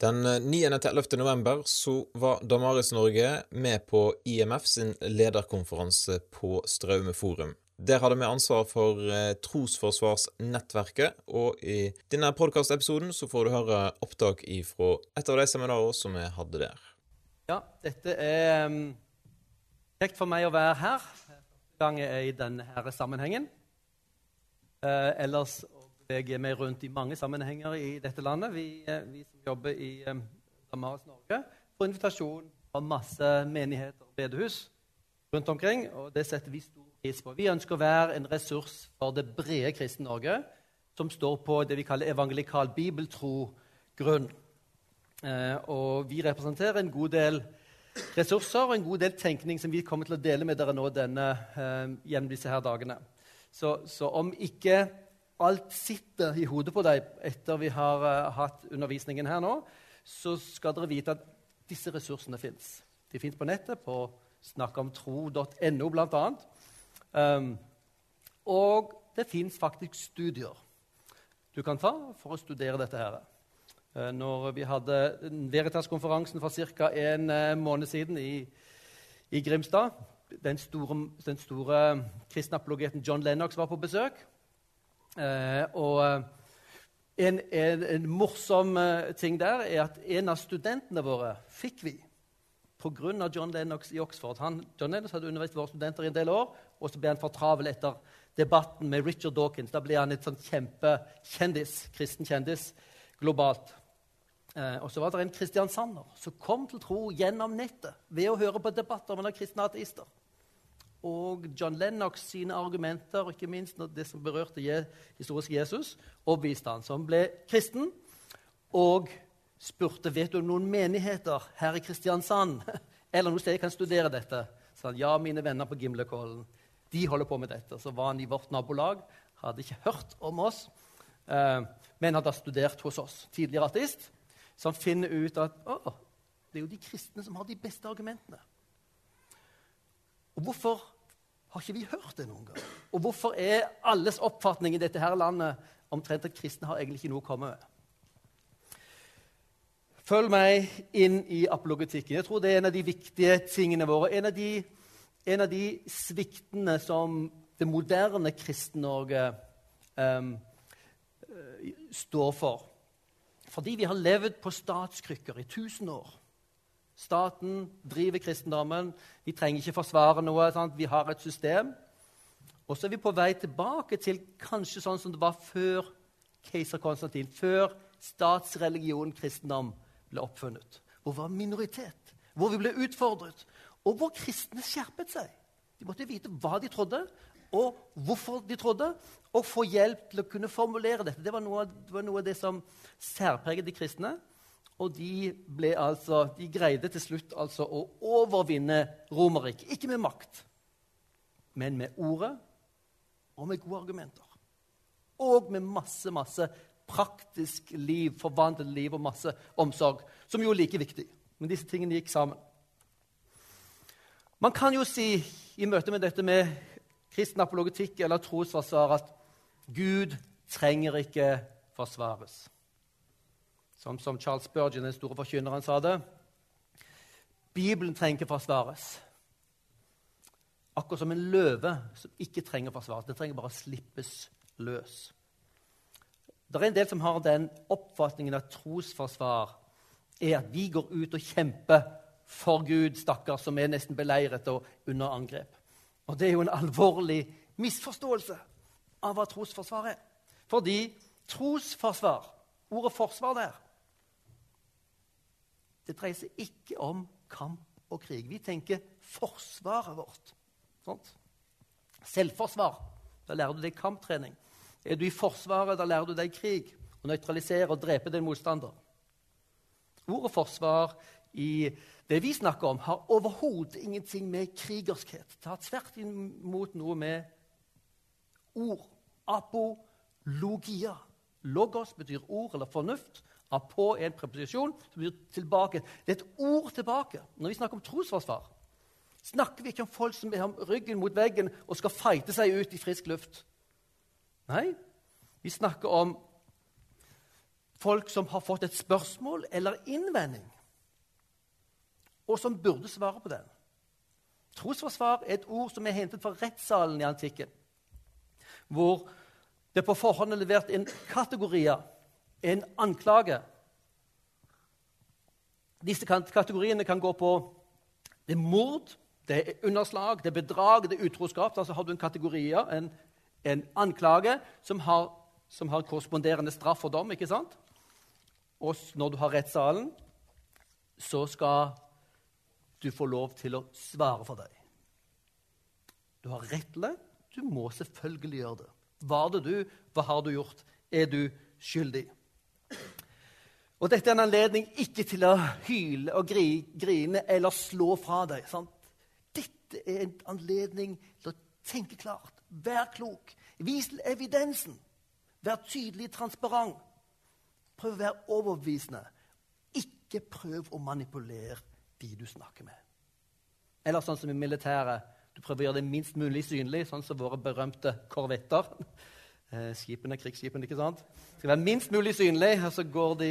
Den 9.-11. november så var Damaris Norge med på IMF sin lederkonferanse på Straume forum. Der hadde vi ansvar for eh, Trosforsvarsnettverket, og i denne podkastepisoden så får du høre opptak fra et av de seminarene som vi hadde der. Ja, dette er um, kjekt for meg å være her. Første gang jeg er i denne sammenhengen. Eh, ellers beveger meg rundt i mange sammenhenger i dette landet. Vi, uh, vi som jobber i Damas, Damaris Norge, får invitasjon fra masse menigheter og bedehus rundt omkring, og det setter vi stor pris på. Vi ønsker å være en ressurs for det brede kristne Norge, som står på det vi kaller evangelikal bibeltro-grunn. Eh, og vi representerer en god del ressurser og en god del tenkning som vi kommer til å dele med dere nå denne, eh, gjennom disse her dagene. Så, så, om ikke alt sitter i hodet på deg etter vi har uh, hatt undervisningen her nå, så skal dere vite at disse ressursene fins. De fins på nettet, på snakkomtro.no bl.a. Um, og det fins faktisk studier du kan ta for å studere dette. her. Uh, når vi hadde Veritas-konferansen for ca. en uh, måned siden i, i Grimstad Den store, den store kristne apologeten John Lennox var på besøk. Uh, og en, en, en, morsom ting der er at en av studentene våre fikk vi pga. John Lennox i Oxford. Han, John Lennox hadde undervist våre studenter i en del år, og så ble han for travel etter debatten med Richard Dawkins. Da ble han et sånn kjempekjendis, kristen kjendis globalt. Eh, og så var det en kristiansander som kom til tro gjennom nettet ved å høre på debatter mellom kristne ateister. Og John Lennox sine argumenter, ikke minst det som berørte historisk Jesus, overbeviste han, som ble kristen. Og spurte vet du om noen menigheter her i Kristiansand eller noe sted jeg kan studere dette. Så han, ja, mine venner på Gimlekollen de holder på med dette. Så var han i vårt nabolag, hadde ikke hørt om oss, eh, men hadde studert hos oss. Tidligere ateist. Så han finner ut at å, det er jo de kristne som har de beste argumentene. Og hvorfor har ikke vi hørt det noen gang? Og hvorfor er alles oppfatning i dette her landet omtrent at kristne har egentlig ikke noe å komme med? Følg meg inn i apologetikken. Jeg tror det er en av de viktige tingene våre. En av de, en av de sviktene som det moderne Kristen-Norge um, står for. Fordi vi har levd på statskrykker i 1000 år. Staten driver kristendommen. Vi trenger ikke forsvare noe. Sant? Vi har et system. Og så er vi på vei tilbake til kanskje sånn som det var før keiser Konstantin, før statsreligionen kristendom ble oppfunnet. Hvor var minoritet, hvor vi ble utfordret, og hvor kristne skjerpet seg. De måtte vite hva de trodde, og hvorfor de trodde, og få hjelp til å kunne formulere dette. Det var noe, det var noe av det som særpreget de kristne. Og de, altså, de greide til slutt altså å overvinne Romerriket. Ikke med makt, men med ordet og med gode argumenter. Og med masse, masse praktisk liv, forvandlet liv og masse omsorg, som jo er like viktig. Men disse tingene gikk sammen. Man kan jo si i møte med dette med kristen apologetikk eller trosforsvar at Gud trenger ikke forsvares. Som, som Charles Spurgeon, den store forkynneren, sa det. Bibelen trenger ikke forsvares. Akkurat som en løve som ikke trenger forsvares. Den trenger bare slippes løs. Det er en del som har den oppfatningen at trosforsvar er at vi går ut og kjemper for Gud, stakkars, som er nesten beleiret og under angrep. Og Det er jo en alvorlig misforståelse av hva trosforsvar er. Fordi trosforsvar, ordet 'forsvar' der, det dreier seg ikke om kamp og krig. Vi tenker forsvaret vårt. Sånt. Selvforsvar. Da lærer du deg kamptrening. Er du i Forsvaret, da lærer du deg krig. Å nøytralisere og drepe din motstander. Ordet forsvar i det vi snakker om, har overhodet ingenting med krigerskhet. Det har tvert imot noe med ord. Apologia. Logos betyr ord eller fornuft. Apo er en preposisjon som betyr tilbake. Det er et ord tilbake. Når vi snakker om trosforsvar, snakker vi ikke om folk som har ryggen mot veggen og skal fighte seg ut i frisk luft. Nei, vi snakker om folk som har fått et spørsmål eller innvending, og som burde svare på den. Trosforsvar er et ord som er hentet fra rettssalen i antikken, hvor det på forhånd er levert en kategorier, en anklage. Disse kategoriene kan gå på det er mord, det er underslag, det er bedrag, det er utroskap. Altså har du en kategori, en, en anklage, som har, som har, korresponderende straff og dom. ikke sant? Og når du har rettssalen, så skal du få lov til å svare for deg. Du har rett til det. Du må selvfølgelig gjøre det. Var det du? Hva har du gjort? Er du skyldig? Og Dette er en anledning ikke til å hyle og gri, grine eller slå fra deg. Sant? Dette er en anledning til å tenke klart, være klok, vis til evidensen. Vær tydelig, transparent. Prøv å være overbevisende. Ikke prøv å manipulere de du snakker med. Eller sånn som i militæret. Du prøver å gjøre det minst mulig synlig, sånn som våre berømte korvetter. Eh, skipene, Krigsskipene, ikke sant? Skal være minst mulig synlig, og så går de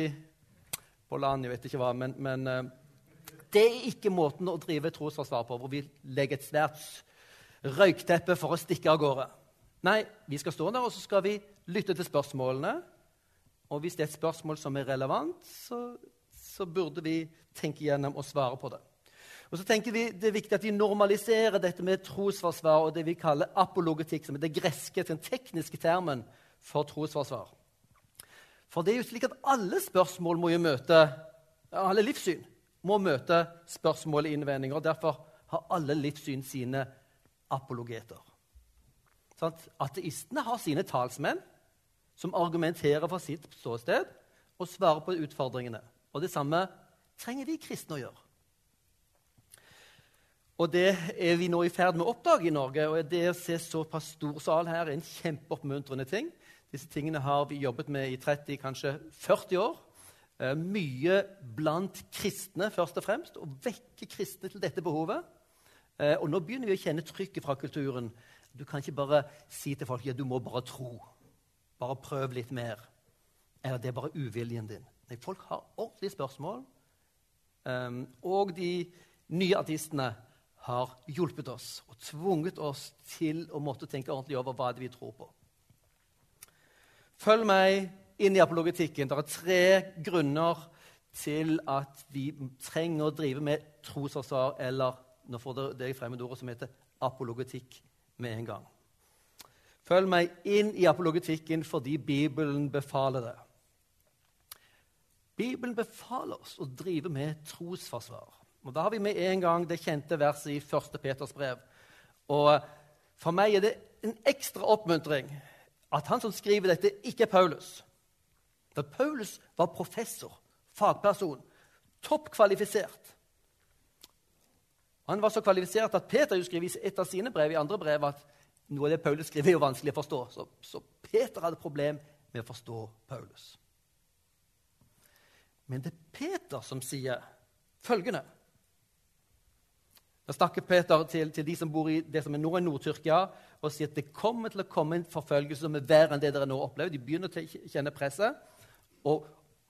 Jeg vet ikke hva. Men, men uh, det er ikke måten å drive trosforsvar på, hvor vi legger et svært røykteppe for å stikke av gårde. Nei, vi skal stå der og så skal vi lytte til spørsmålene. Og hvis det er et spørsmål som er relevant, så, så burde vi tenke gjennom og svare på det. Og så tenker vi Det er viktig at vi normaliserer dette med trosforsvar og det vi kaller apologetikk, som er det greske, den tekniske termen for trosforsvar. For det er jo slik at alle spørsmål må jo møte alle livssyn må møte spørsmål og innvendinger. og Derfor har alle livssyn sine apologeter. Sånn, ateistene har sine talsmenn som argumenterer for sitt ståsted og svarer på utfordringene. Og Det samme trenger vi kristne å gjøre. Og Det er vi nå i ferd med å oppdage i Norge. og Det å se såpass stor sal her er en kjempeoppmuntrende ting. Disse tingene har vi jobbet med i 30, kanskje 40 år. Eh, mye blant kristne, først og fremst. Å vekke kristne til dette behovet. Eh, og nå begynner vi å kjenne trykket fra kulturen. Du kan ikke bare si til folk ja, du må bare tro. Bare prøv litt mer. Eller det er bare uviljen din. Nei, folk har ordentlige spørsmål. Um, og de nye artistene har hjulpet oss og tvunget oss til å måtte tenke ordentlig over hva det vi tror på. Følg meg inn i apologetikken. Det er tre grunner til at vi trenger å drive med trosforsvar, eller nå får dere det fremmedordet som heter apologetikk, med en gang. Følg meg inn i apologetikken fordi Bibelen befaler det. Bibelen befaler oss å drive med trosforsvar. Og Da har vi med en gang det kjente verset i 1. Peters brev. Og For meg er det en ekstra oppmuntring at han som skriver dette, ikke er Paulus. For Paulus var professor, fagperson, toppkvalifisert. Han var så kvalifisert at Peter jo skriver i et av sine brev i andre brev at noe av det Paulus skriver, er jo vanskelig å forstå. Så, så Peter hadde problem med å forstå Paulus. Men det er Peter som sier følgende da snakker Peter til, til, de som bor i det som er nå er Nord-Tyrkia, og sier at det kommer til å komme en forfølgelse som er verre enn det dere nå opplever. De begynner å kjenne presset og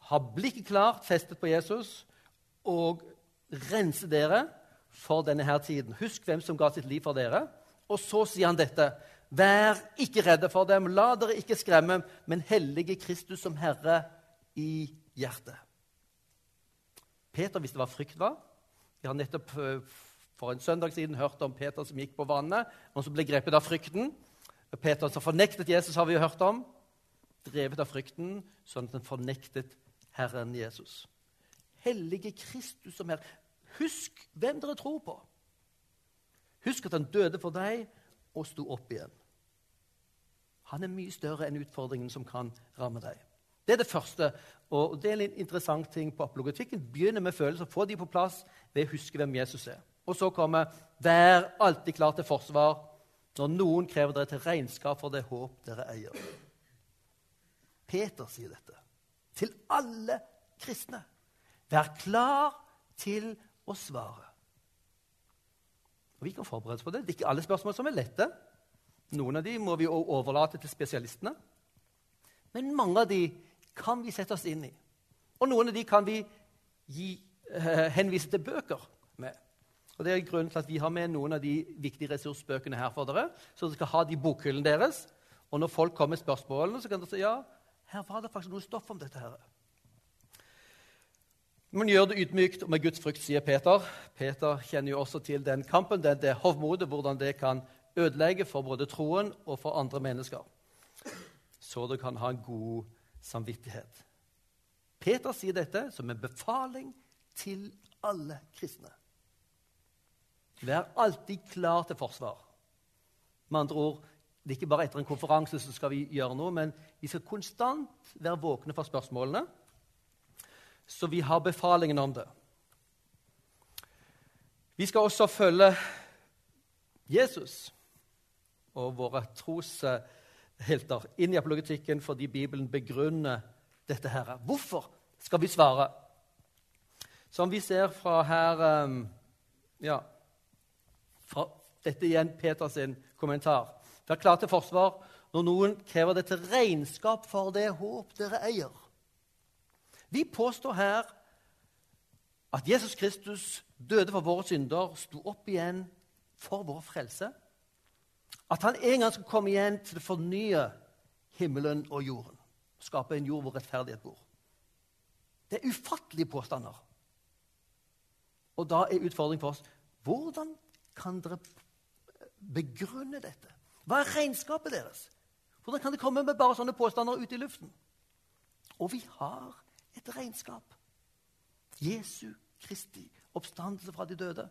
har blikket klart festet på Jesus og rense dere for denne her tiden. Husk hvem som ga sitt liv for dere. Og så sier han dette. Vær ikke redde for dem, la dere ikke skremme, men hellige Kristus som Herre i hjertet. Peter visste hva frykt var. Vi har nettopp eh, for en søndag siden hørte om Peter som gikk på vannet, og som ble grepet av frykten. Peter som fornektet Jesus, har vi jo hørt om. Drevet av frykten, sånn at han fornektet Herren Jesus. Hellige Kristus som er Husk hvem dere tror på. Husk at han døde for deg og sto opp igjen. Han er mye større enn utfordringen som kan ramme deg. Det er det første. Og det er en interessant ting på apologetikken. Begynne med følelser. Få de på plass ved å huske hvem Jesus er. Og så kommer 'Vær alltid klar til forsvar' når noen krever dere til regnskap for det håp dere eier. Peter sier dette til alle kristne. Vær klar til å svare. Og Vi kan forberede oss på det. Det er ikke alle spørsmål som er lette. Noen av de må vi overlate til spesialistene. Men mange av de kan vi sette oss inn i. Og noen av de kan vi gi, eh, henvise til bøker med. Og Det er grunnen til at vi har med noen av de viktige ressursbøkene her for dere. Så dere skal ha de bokhyllene deres. Og når folk kommer med spørsmålene, så kan dere si ja, her var det faktisk noe stoff om dette. her. Man gjør det ydmykt og med Guds frykt, sier Peter. Peter kjenner jo også til den kampen, det, det hovmodet, hvordan det kan ødelegge for både troen og for andre mennesker. Så dere kan ha en god samvittighet. Peter sier dette som en befaling til alle kristne. Vær alltid klar til forsvar. Med andre ord, det er ikke bare etter en konferanse så skal vi gjøre noe, men vi skal konstant være våkne for spørsmålene, så vi har befalingen om det. Vi skal også følge Jesus og våre troshelter inn i apologetikken fordi Bibelen begrunner dette her. Hvorfor skal vi svare? Som vi ser fra her um, ja, Dette igjen Peters kommentar. Vær klar til forsvar når noen krever det til regnskap for det håp dere eier. Vi påstår her at Jesus Kristus døde for våre synder, sto opp igjen for vår frelse. At han en gang skal komme igjen til å fornye himmelen og jorden. Skape en jord hvor rettferdighet bor. Det er ufattelige påstander. Og da er utfordringen for oss hvordan kan dere begrunne dette? Hva er regnskapet deres? Hvordan kan det komme med bare sånne påstander ut i luften? Og vi har et regnskap. Jesu Kristi oppstandelse fra de døde.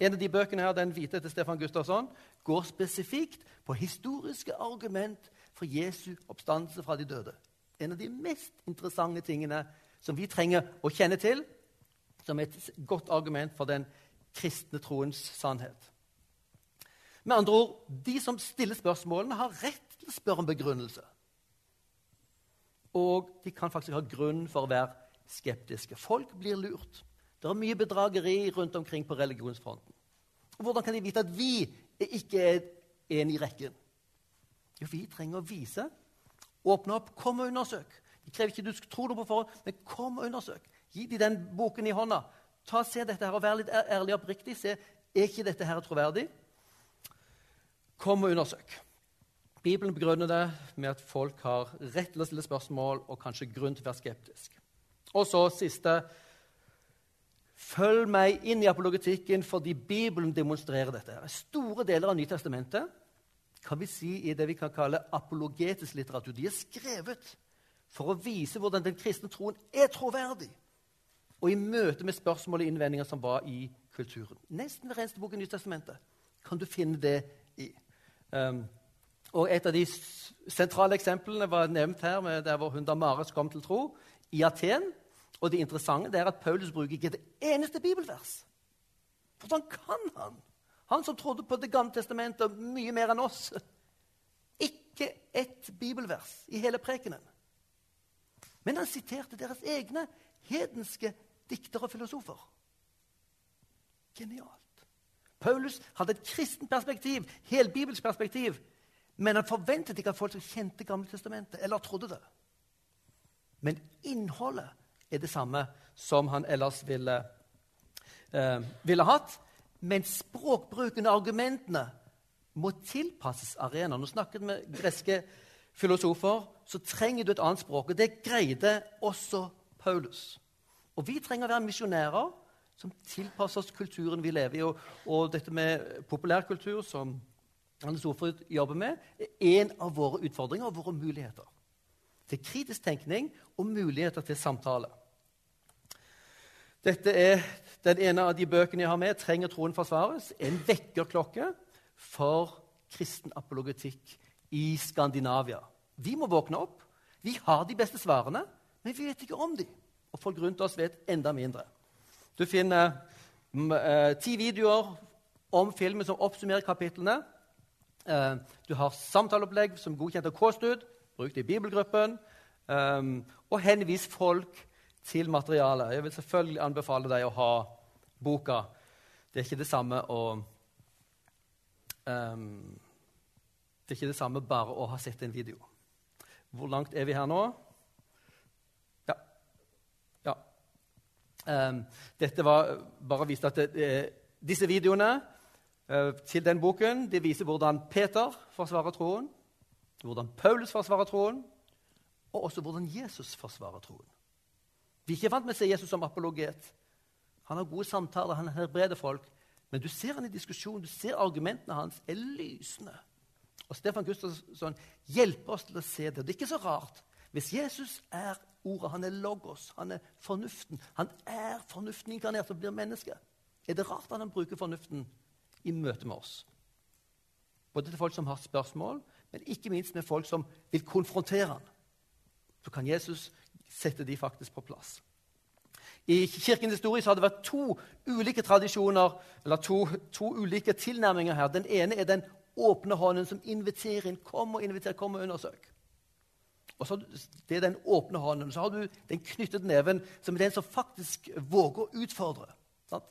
En av de bøkene her, den hvite til Stefan Gustafsson, går spesifikt på historiske argument for Jesu oppstandelse fra de døde. En av de mest interessante tingene som vi trenger å kjenne til som et godt argument for den kristne troens sannhet. Med andre ord, De som stiller spørsmålene, har rett til å spørre om begrunnelse. Og de kan faktisk ha grunn for å være skeptiske. Folk blir lurt. Det er mye bedrageri rundt omkring på religionsfronten. Hvordan kan de vite at vi ikke er en i rekken? Jo, vi trenger å vise. Åpne opp, kom og undersøk. De krever ikke du skal tro noe på forhånd, men kom og undersøk. Gi dem den boken i hånda. Ta, og Se dette her, og Vær litt ærlig og oppriktig. Se, er ikke dette her troverdig? Kom og undersøk. Bibelen begrunner det med at folk har rett til å stille spørsmål og kanskje grunn til å være skeptisk. Og så siste Følg meg inn i apologetikken fordi Bibelen demonstrerer dette. Store deler av Nytestamentet kan vi si i det vi kan kalle apologetisk litteratur. De er skrevet for å vise hvordan den kristne troen er troverdig. Og i møte med spørsmål og innvendinger som var i kulturen. Nesten hver eneste bok i Nytestamentet kan du finne det i. Um, og Et av de sentrale eksemplene var nevnt her, med der hvor hun Damaris kom til tro, i Aten. Og det interessante er at Paulus bruker ikke et eneste bibelvers. Hvordan kan han? Han som trodde på Det gamle testamentet mye mer enn oss. Ikke ett bibelvers i hele prekenen. Men han siterte deres egne hedenske diktere og filosofer. Genialt. Paulus hadde et kristent perspektiv, helbibelsk perspektiv. Men han forventet ikke at folk kjente Gamle testamentet eller trodde det. Men innholdet er det samme som han ellers ville, eh, ville hatt. Men språkbruken og argumentene må tilpasses arenaen. Nå snakket vi med greske filosofer, så trenger du et annet språk. Og det greide også Paulus. Og vi trenger å være misjonærer som tilpasser oss kulturen vi lever i. Og, og dette med populærkultur, som Anne Sofrid jobber med, er en av våre utfordringer og våre muligheter. Til kritisk tenkning og muligheter til samtale. Dette er den ene av de bøkene jeg har med. 'Trenger troen forsvares?' En vekkerklokke for kristen apologetikk i Skandinavia. Vi må våkne opp. Vi har de beste svarene, men vi vet ikke om dem. Og folk rundt oss vet enda mindre. Du finner mm, eh, ti videoer om filmen som oppsummerer kapitlene. Eh, du har samtaleopplegg som godkjent av K-Stud, brukt i bibelgruppen. Eh, og henvis folk til materialet. Jeg vil selvfølgelig anbefale deg å ha boka. Det er ikke det samme å um, Det er ikke det samme bare å ha sett en video. Hvor langt er vi her nå? Dette var bare vist at det, eh, Disse videoene eh, til den boken de viser hvordan Peter forsvarer troen, hvordan Paulus forsvarer troen, og også hvordan Jesus forsvarer troen. Vi er ikke vant med å se Jesus som apologet. Han har gode samtaler, han helbreder folk. Men du ser han i diskusjon, du ser argumentene hans er lysende. Og Stefan Gustavsson hjelper oss til å se det. Det er ikke så rart. Hvis Jesus er ordet, han er logos, han er fornuften Han er fornuften inkarnert og blir menneske. Er det rart at han bruker fornuften i møte med oss? Både til folk som har spørsmål, men ikke minst med folk som vil konfrontere ham. Så kan Jesus sette de faktisk på plass. I kirkens historie har det vært to ulike tradisjoner, eller to, to, ulike tilnærminger her. Den ene er den åpne hånden som inviterer inn. Kom og inviter, kom og undersøk. Og så, Det er den åpne hånden. Så har du den knyttede neven, som er den som faktisk våger å utfordre. Sant?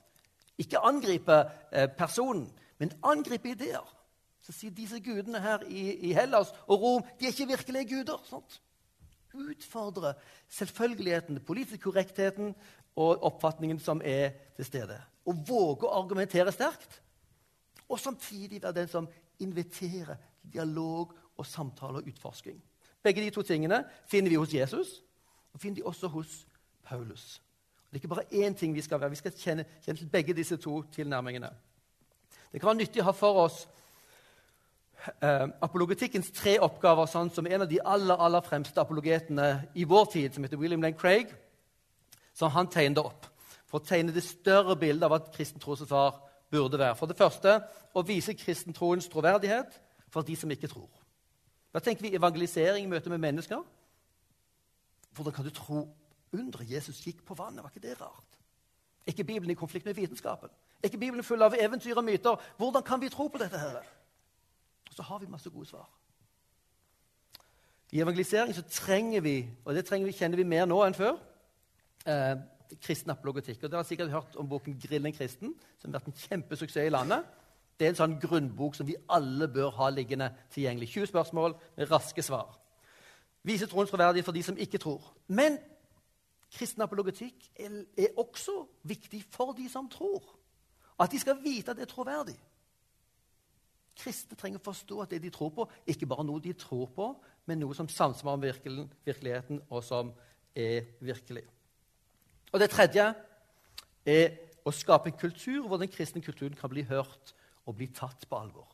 Ikke angripe eh, personen, men angripe ideer. Så sier disse gudene her i, i, Hellas og Rom de er ikke virkelige guder. Sant? Utfordre selvfølgeligheten, den politiske korrektheten og oppfatningen som er til stede. Og våge å argumentere sterkt. Og samtidig være den som inviterer dialog og samtale og utforsking. Begge de to tingene finner vi hos Jesus og finner de også hos Paulus. Det er ikke bare én ting vi skal være. Vi skal kjenne, kjenne til begge disse to tilnærmingene. Det kan være nyttig å ha for oss eh, apologetikkens tre oppgaver, sånn som en av de aller, aller fremste apologetene i vår tid, som heter William Lane Craig, som han tegnet opp for å tegne det større bildet av hva kristen trosforsvar burde være. For det første å vise kristentroens troverdighet for de som ikke tror. Da tenker vi evangelisering i møte med mennesker. Hvordan kan du tro under Jesus gikk på vannet? Var ikke det rart? Er ikke Bibelen i konflikt med vitenskapen? Er ikke Bibelen full av eventyr og myter? Hvordan kan vi tro på dette? her? Og så har vi masse gode svar. I evangelisering så trenger vi, og det vi, kjenner vi mer nå enn før, eh, kristen apologetikk. Og Dere har sikkert hørt om boken 'Grillen kristen', som har vært en kjempesuksess i landet. Det er en sånn grunnbok som vi alle bør ha liggende tilgjengelig. 20 spørsmål med raske svar. Vise troens troverdighet for de som ikke tror. Men kristen apologetikk er, også viktig for de som tror. At de skal vite at det er troverdig. Kristne trenger å forstå at det de tror på, ikke bare noe de tror på, men noe som samsvarer med virkeligheten, og som er virkelig. Og det tredje er å skape en kultur hvor den kristne kulturen kan bli hørt og bli tatt på alvor.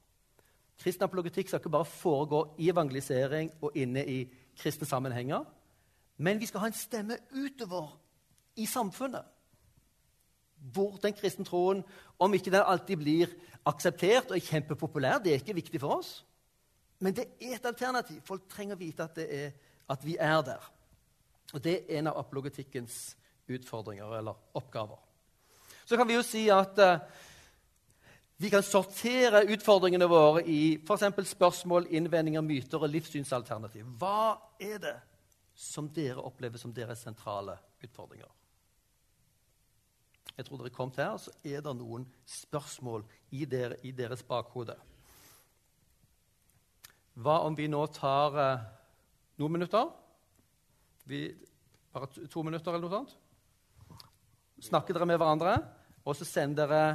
Kristen apologetikk skal ikke bare foregå i evangelisering og inne i kristne sammenhenger, men vi skal ha en stemme utover i samfunnet. Hvor den kristne troen, om ikke den alltid blir akseptert og er kjempepopulær, det er ikke viktig for oss, men det er et alternativ. Folk trenger å vite at, er, at vi er der. Og det er en av apologetikkens utfordringer eller oppgaver. Så kan vi jo si at uh, vi kan sortere utfordringene våre i f.eks. spørsmål, innvendinger, myter og livssynsalternativ. Hva er det som dere opplever som deres sentrale utfordringer? Jeg tror dere kom til her, så er det noen spørsmål i, dere, i deres bakhode. Hva om vi nå tar eh, noen minutter? Vi, bare to minutter eller noe sånt? Snakker dere med hverandre, og så sender dere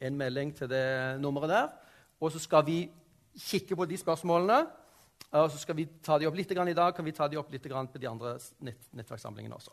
en melding til det nummeret der. Og så skal vi kikke på de spørsmålene. Og så skal vi ta de opp litt i dag, kan vi ta de opp litt på de andre nett nettverkssamlingene også.